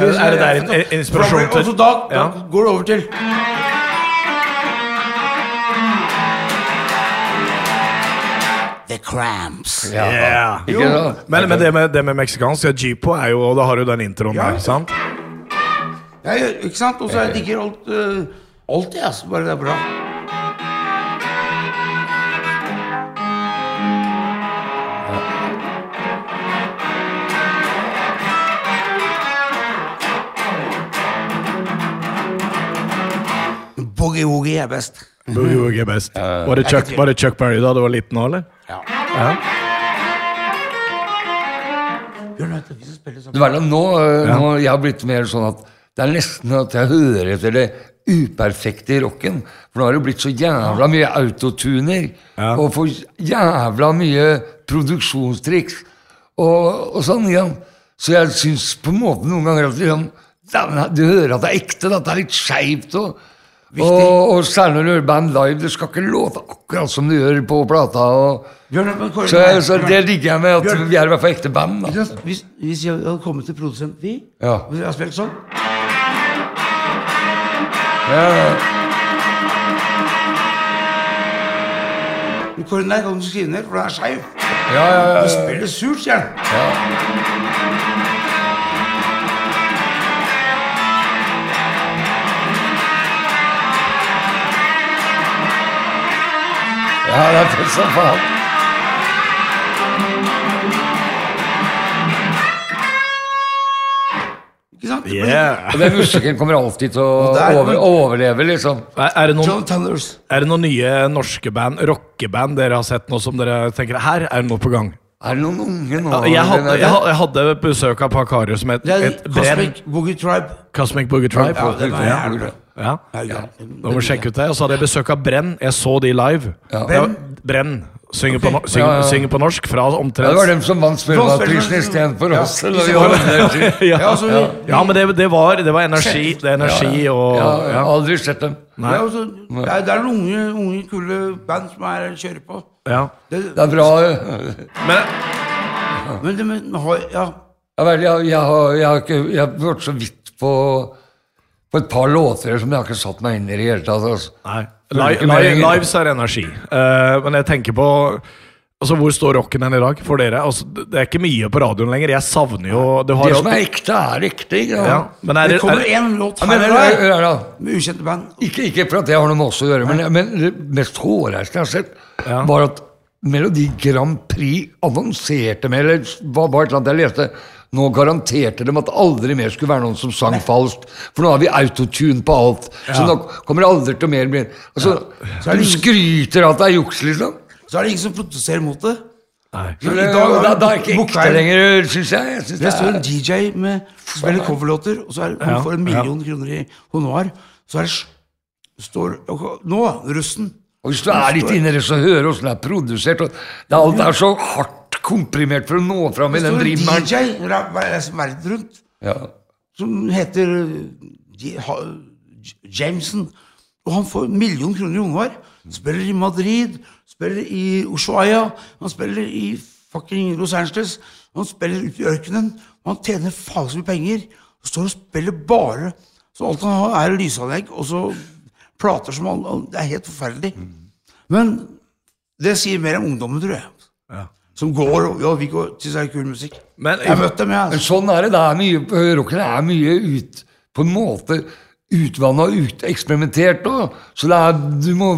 Er, det der en inspirasjon Og så til da, da Ja. går det over til The Cramps. Ja. Yeah. Jo. Men, men det med, det med meksikansk, ja, Jeepo er jo Og da har du den introen Ja. der, sant? Ja, ikke sant? Og så jeg digger alt uh, Alt, jeg, altså. Bare det er bra. Boogie-woogie er best. Boogie Woogie er best. Var det, Chuck, var det Chuck Berry da du var liten òg, eller? Ja. Ja. Sammen. vet, nå, øh, nå jeg har blitt mer sånn at det er nesten at jeg hører etter det uperfekte i rocken. For nå har det blitt så jævla mye autotuner Ja. og for jævla mye produksjonstriks og, og sånn. Ja. Så jeg syns på en måte noen ganger at liksom, du hører at det er ekte, at det er litt skeivt. Og, og, og særlig når du hører band live, det skal ikke låte akkurat som du gjør på plata. Og, Bjørn, Kåre, så, så det ligger jeg med, at Bjørn. vi er i hvert fall ekte band. Da. Hvis, hvis jeg hadde kommet til produsent Vi, Ja. og jeg har spilt sånn Ja, Men Kåre, nei, kan du skrive ned, for den er skeiv. ja, ja, ja, Du spiller surt, sier han. Ja, det er fett som faen. Ikke sant? Yeah. Og den musikken kommer alltid til å over, overleve, liksom. Er, er, det noen, er det noen nye norske band, rockeband dere har sett nå som dere tenker Her er det noe på gang? Er det noen unge nå? Jeg hadde, jeg, hadde- jeg hadde besøk av et par karer som het Brenn Cosmic Boogie Tribe. Cosmic Boogie Tribe. Ja, det var jævlig bra. Ja. Ja. Da må vi sjekke ut det. Og så hadde jeg besøk av Brenn. Jeg så de live. Ja. Ja, Brenn. Synger, på, no synger, Ja, ja. synger på norsk fra Ja, omtrent det var dem som vant Spellemannprisen Ja. istedenfor oss. Ja. Ja, altså, vi- ja, men det, det, var, det var energi. Det er energi og Ja, jeg aldri sett dem. Nei. Ja, altså, det, er, det er noen unge, unge, kule band som er kjører på. Ja. Det, Det er bra. Jeg, Men men men, har, ja, vel, jeg, jeg, har, jeg, har ikke, jeg har vært så vidt på, på et par låter som jeg har ikke satt meg inn i i det hele tatt. Altså. Nei. Lives er energi. Uh, men jeg tenker på Altså, Hvor står rocken hen i dag for dere? Altså, det er ikke mye på radioen lenger. Jeg savner jo Det, har Det som er ekte, er ekte. Ja. ja, men er det det, kommer er, én låt her og der da. med ukjente band. Ikke, ikke for at det har noe med oss å gjøre, men, men det mest hårreisende jeg har sett, Ja. var at Melodi Grand Prix annonserte med, eller var bare et eller annet jeg leste, nå garanterte de at det aldri mer skulle være noen som sang falskt. For nå har vi autotune på alt. Så nå kommer det aldri til å mer bli Altså, Så er De det- skryter av at det er juks, liksom. Så er det ingen som protesterer mot det. nei. Så Det, i dag da, da er ikke ekte lenger, syns jeg. jeg synes Det står en DJ med spiller coverlåter, og så er hun Ja, får en million kroner i honorar. Så er det står Nå, russen. og hvis du er litt inni det, så hører du åssen det er produsert. Og det, alt er så hardt komprimert for å nå fram i Det står en. DJ verden rundt Ja. som heter J- Jameson. Og han får en million kroner i honorar. Spiller i Madrid, spiller i Ushuaia, han spiller i fucking Los Angeles. Han spiller ute i ørkenen. Og han tjener faen så mye penger. Og står og spiller bare Så alt han har, er lysanlegg og så plater som han Det er helt forferdelig. Men det sier mer om ungdommen, tror jeg. Ja. Som går og Ja, vi går til seg kul musikk. Men- jeg har møtt dem, jeg. Men Altså. sånn er det. det er mye, rockere er mye ut På en måte utvanna og uteksperimentert nå. Så det er, du må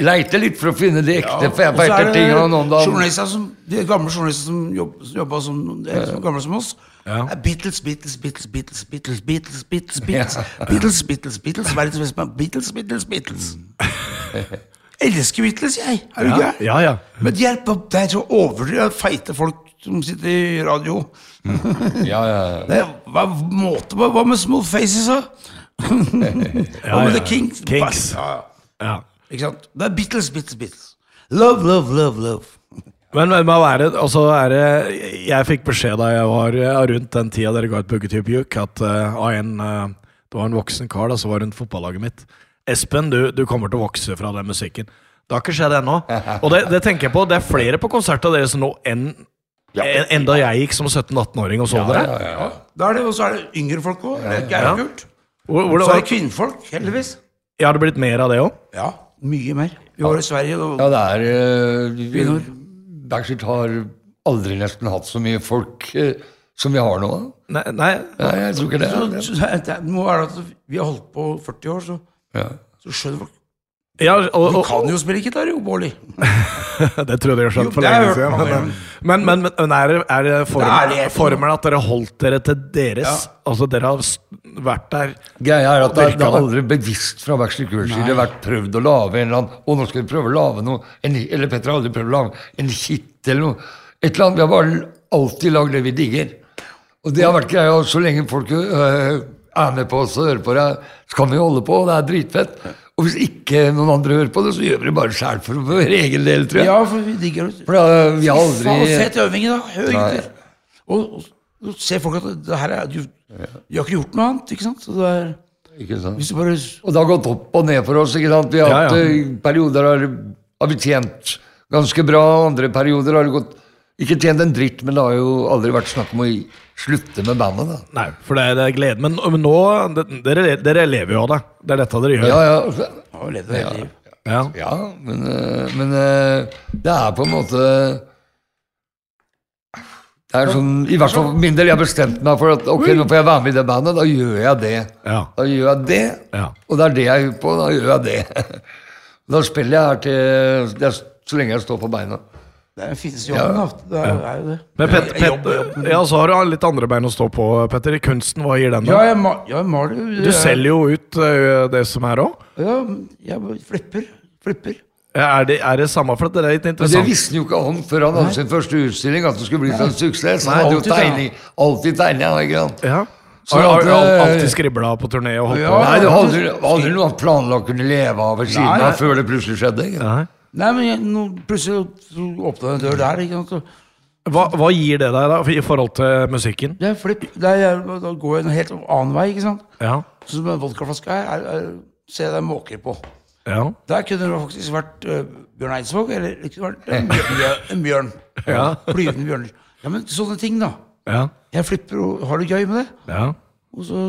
leite litt for å finne de ekte. for jeg Og er vet ting av noen journalister som, De gamle journalister som jobb, som jobba som, de er gamle som oss. Ja. Beatles, Beatles, Beatles, Beatles, Beatles, Beatles, Beatles, Beatles, Beatles, Beatles, Beatles, Beatles, Beatles, Beatles, Beatles. Beatles, Beatles, Beatles. Elsker Beatles, jeg. Er du Ja, gæren? ja. ja. Men de er, på- det er så overdrevet feite folk som sitter i radio. Ja, ja, ja. Det hva, måte, hva, hva med Small Faces, da? Hva med The Kings? Kings. Ja, ja. ja. Ikke sant? Det er Beatles, Beatles, Beatles. Love, love, love, love. Men, men er det, altså er det Jeg fikk beskjed da jeg var eh, rundt den tida dere ga ut Buggetype Juk, at uh, en uh, Det var en voksen kar da, som var rundt fotballaget mitt. Espen, du, du kommer til å vokse fra den musikken. Det har ikke skjedd ennå. Og det, det tenker jeg på, det er flere på konserter av deres nå enn enn en, da jeg gikk som 17-18-åring og så dere. Ja, er det, og så er det yngre folk òg. Det er Ja. kult. Hvor, hvor Så er det, det kvinnfolk, heldigvis. ja, har det blitt mer av det òg? Ja, mye mer. Vi var i Sverige og Ja, det er uh, vi, Backstreet har aldri nesten hatt så mye folk uh, som vi har nå. Nei, nei. Nei, jeg tror ikke det. så, så, det, det, er det at vi har holdt på 40 år, så, Ja. så skjønner folk Ja, og, Du kan jo spille gitar, jo, Bårli. det trodde jeg Jo, skjønt for det har lenge siden. Men, men, men, men er, det- er det Det formelen, det. at dere holdt dere til deres? Altså dere har vært der Greia er at det, det er aldri bevisst fra Backstreet Girls side vært prøvd å lage en eller annen Og nå skal vi prøve å lage noe en, Eller Petter har aldri prøvd å lage en hit eller noe. Et eller annet, Vi har bare alltid lagd det vi digger. Og det har vært greia så lenge folk øh, er med på oss og hører på deg, så kan vi holde på, det er dritfett. Og hvis ikke noen andre hører på det, så gjør vi det bare sjæl for vår egen del, tror jeg. Ja, for vi digger det. For da, vi har aldri Faen, fet øving Nei. gutter. Og, og, ser folk at det her er du, du har ikke gjort noe annet, ikke sant? Så det er, bare Og det har gått opp og ned for oss. ikke sant? Vi har Ja, ja. eh, perioder har, har vi tjent ganske bra, andre perioder har det gått Ikke tjent en dritt, men det har jo aldri vært snakk om å gi- slutte med bandet. da. Nei, for det er, det er glede. Men, men nå det- dere, dere lever jo av det. Det er dette dere gjør. Ja, ja, et. Ja. ja men, eh, men eh, det er på en måte det er sånn, I hvert fall for min del, jeg har bestemt meg for at ok, nå får jeg være med i det bandet. Da gjør jeg det. Ja. Da gjør jeg det, Ja. og det er det jeg er på. Da gjør jeg det. Da spiller jeg her til så lenge jeg står på beina. Det finnes jo ja. Det er, er jo det. Men Pet, Jeg jobber- Pet, ja, så har du litt andre bein å stå på, Petter. I kunsten, hva gir den? Ja, jeg, ma jeg maler jo. Du selger jo ut uh, det som er òg. Ja, jeg flipper. flipper. Flipper. Er, det- er det samme? For det er litt interessant? Men det visste han jo ikke om før han hadde sin første utstilling, at det skulle bli sånn suksess. Han hadde jo tegning, alltid tegning, ikke sant? Ja. Så Har, har, at, har eh, alltid skribla på turné og holdt Ja. på? Nei, du hadde, aldri, noe han planla å kunne leve av ved siden av før det plutselig skjedde. Ikke? Nei. Nei, men jeg, nå, plutselig så åpna en dør der. ikke sant? Så Hva, hva gir det deg, da, i forhold til musikken? Det er flipp. Det er, da går jeg en helt annen vei, ikke sant? Ja. Sånn som en vodkaflaske her, er, er, ser jeg det er måker på. ja. Der kunne det faktisk vært uh, Bjørn Eidsvåg, eller det kunne vært en bjørn. En bjørn. Ja. Flyvende bjørner. Ja, men sånne ting, da. Ja. Jeg flipper og har det gøy med det. ja. Og så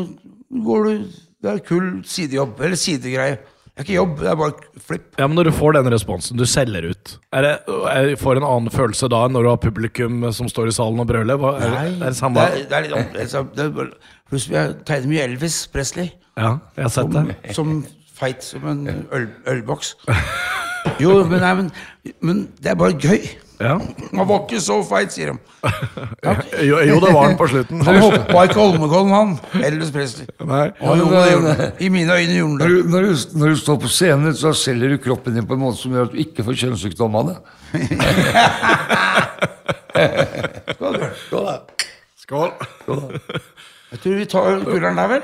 går du Det er kul sidejobb, eller sidegreie. Det er ikke jobb, det er bare flipp. Ja, men Når du får den responsen, du selger ut, er det, er, får en annen følelse da enn når du har publikum som står i salen og brøler? Hva, er, det- er det samme? det er, det er litt annerledes. Er vi har tegnet mye Elvis Presley. Ja, jeg har sett det. Som feit som en øl, ølboks. Jo, men, nei, men, men det er bare gøy. Ja. Han var ikke så feit, sier de. Jo, jo, det var han på slutten. Han hoppa ikke Holmenkollen, han. Elvis Presley. Nei. Og jo, det det. I mine øyne gjorde han det. når, du, når du står på scenen, så selger du kroppen din på en måte som gjør at du ikke får kjønnssykdom av det. Skål. Skål. Jeg tror vi tar kulleren der, vel?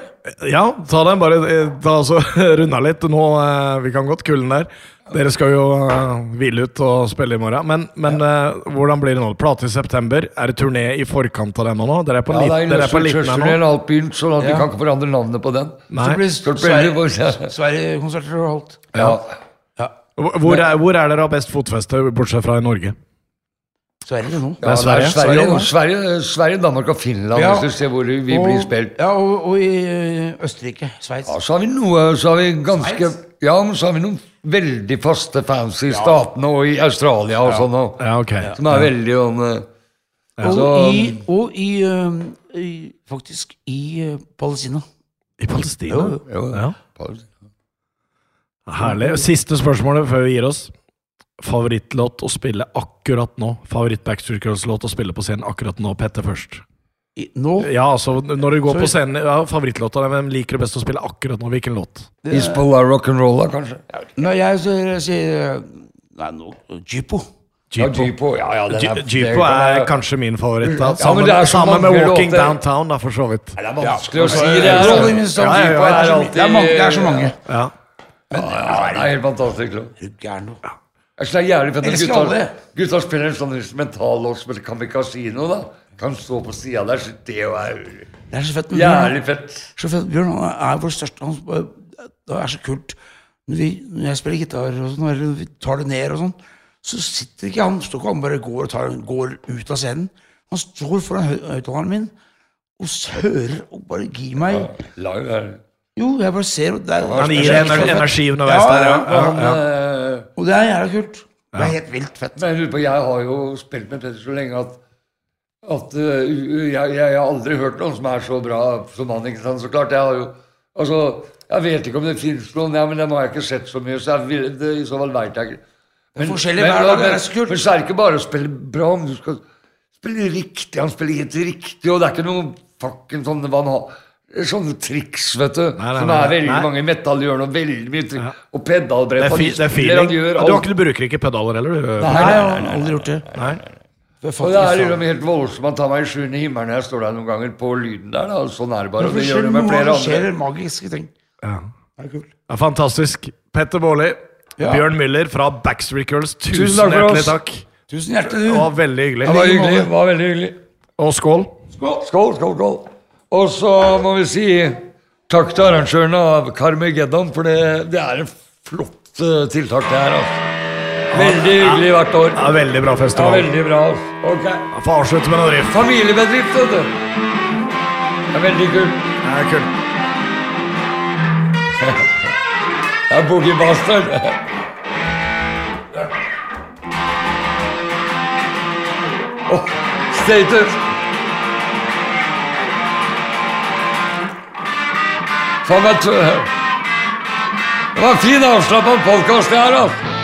Ja, ta den. Bare eh, ta altså, runda litt. Nå, eh, Vi kan godt kullen der. Dere skal jo eh, hvile ut og spille i morgen. Men, men eh, hvordan blir det nå? Plate i september. Er det turné i forkant av den nå? Dere er på, Ja, er dere er på liten her Løsturturneen nå? alt begynt, så vi Ja. kan ikke forandre navnet på den. Nei. Så blir Sverige-konserter Sverige holdt. Ja. Ja. Hvor hvor er, hvor er dere har best fotfeste, bortsett fra i Norge? Sverige nå. Det er Sverige. Sverige, Sverige, Sverige, Sverige, Danmark og Finland, Ja. hvis du ser hvor vi blir spilt. Ja, og, og i Østerrike. Sveits. Ja, så har vi noe Så har vi ganske Sveits? Ja, men så har vi noen veldig faste fans i statene og i Australia og sånn. Og, Ja, ok. Som er veldig sånn eh, Og i, og i, uh, i Faktisk i ø, Palestina. I Palestina? Jo, Jo, Ja. Palestina. Herlig. Siste spørsmålet før vi gir oss. Favorittlåt å spille akkurat nå? Favoritt Backstreet Girls-låt å spille på scenen akkurat nå? Petter først. I, nå Ja, altså når du går Sorry. på scenen ja, Favorittlåta, hvem liker du best å spille akkurat nå? Hvilken låt? Hizbollah rock'n'roll, da, kanskje? Når jeg sier, sier Nei, nå no, Ja, Jeepo. Ja, ja, den er- er kanskje min favoritt. Da. Sammen, det er sammen med Walking låter. Downtown, da, for så vidt. Det er vanskelig å si det. Er- Rolling Stones, Ja, ja, ja, Jipo, det er så- alltid- Det er mange. Det er så mange. Ja. Ja, det er helt fantastisk. låt. Er gæren det er jævlig fett at gutta, spiller en sånn instrumentallåt som heter Kamikazino. da Kan stå på sida der. så Det er Det er så fett. jævlig fett. Så fett. Bjørn han er vår største han, Det er så kult. Når, vi, når jeg spiller gitar og sånn, eller vi tar det ned og sånn, så sitter ikke han står ikke han bare går og tar, går ut av scenen. Han står foran hø- høyttaleren min og hører og bare gir meg Live er Jo, jeg bare ser og det er, Han gir deg er så ener fett. energi underveis Ja, der, ja. ja, ja, ja. eh, Og det er jævla kult. Det er helt vilt fett. Men jeg på, jeg har jo spilt med Petter så lenge at, at eh, jeg, jeg, jeg har aldri hørt noen som er så bra som han. ikke sant? Så klart, jeg har jo Altså, jeg vet ikke om det fins noen, ja, men dem har jeg ikke sett så mye, så jeg det, i så fall veit jeg ikke. Men, men, men, men, det men så er det ikke bare å spille bra, men du skal spille riktig. Han spiller helt riktig, og det er ikke noe fucking sånne hva han har Sånne triks, vet du. nei, som nei, er veldig nei. mange i metall gjør noe veldig mye triks. Ja. Og pedalbrett Det er, fi, det er feeling. gjør Du, har ikke, du bruker ikke pedaler heller, du? Nei, Nei, nei, aldri gjort det. Nei. Og det er liksom helt voldsomt. Man tar meg i sjuende himmelen når jeg står der noen ganger på lyden der. da, Sånn er det bare. Og det gjør det med flere andre. skjer magiske ting. Ja. Det er kult. Ja, fantastisk. Petter Baarli, Ja. Bjørn Müller fra Backstreet Girls, tusen, Tusen takk for hjertelig oss. takk. Tusen hjertelig, Det var veldig hyggelig. Det var hyggelig. Det var veldig hyggelig. Og skål. Skål, skål, skål. Og så må vi si takk til arrangørene av Carmageddon, for det, det er en flott eh, tiltak, det her. Altså. Veldig hyggelig hvert år. Ja, veldig bra Ja, festival. veldig bra. Ok. Jeg får avslutte med noe riff. Familiebedrift, vet du. Det er veldig kult. Det er kult. Det er Boogie Bastard. Oh, status. Faen meg Det var en fin avslappa podkast, det her, altså.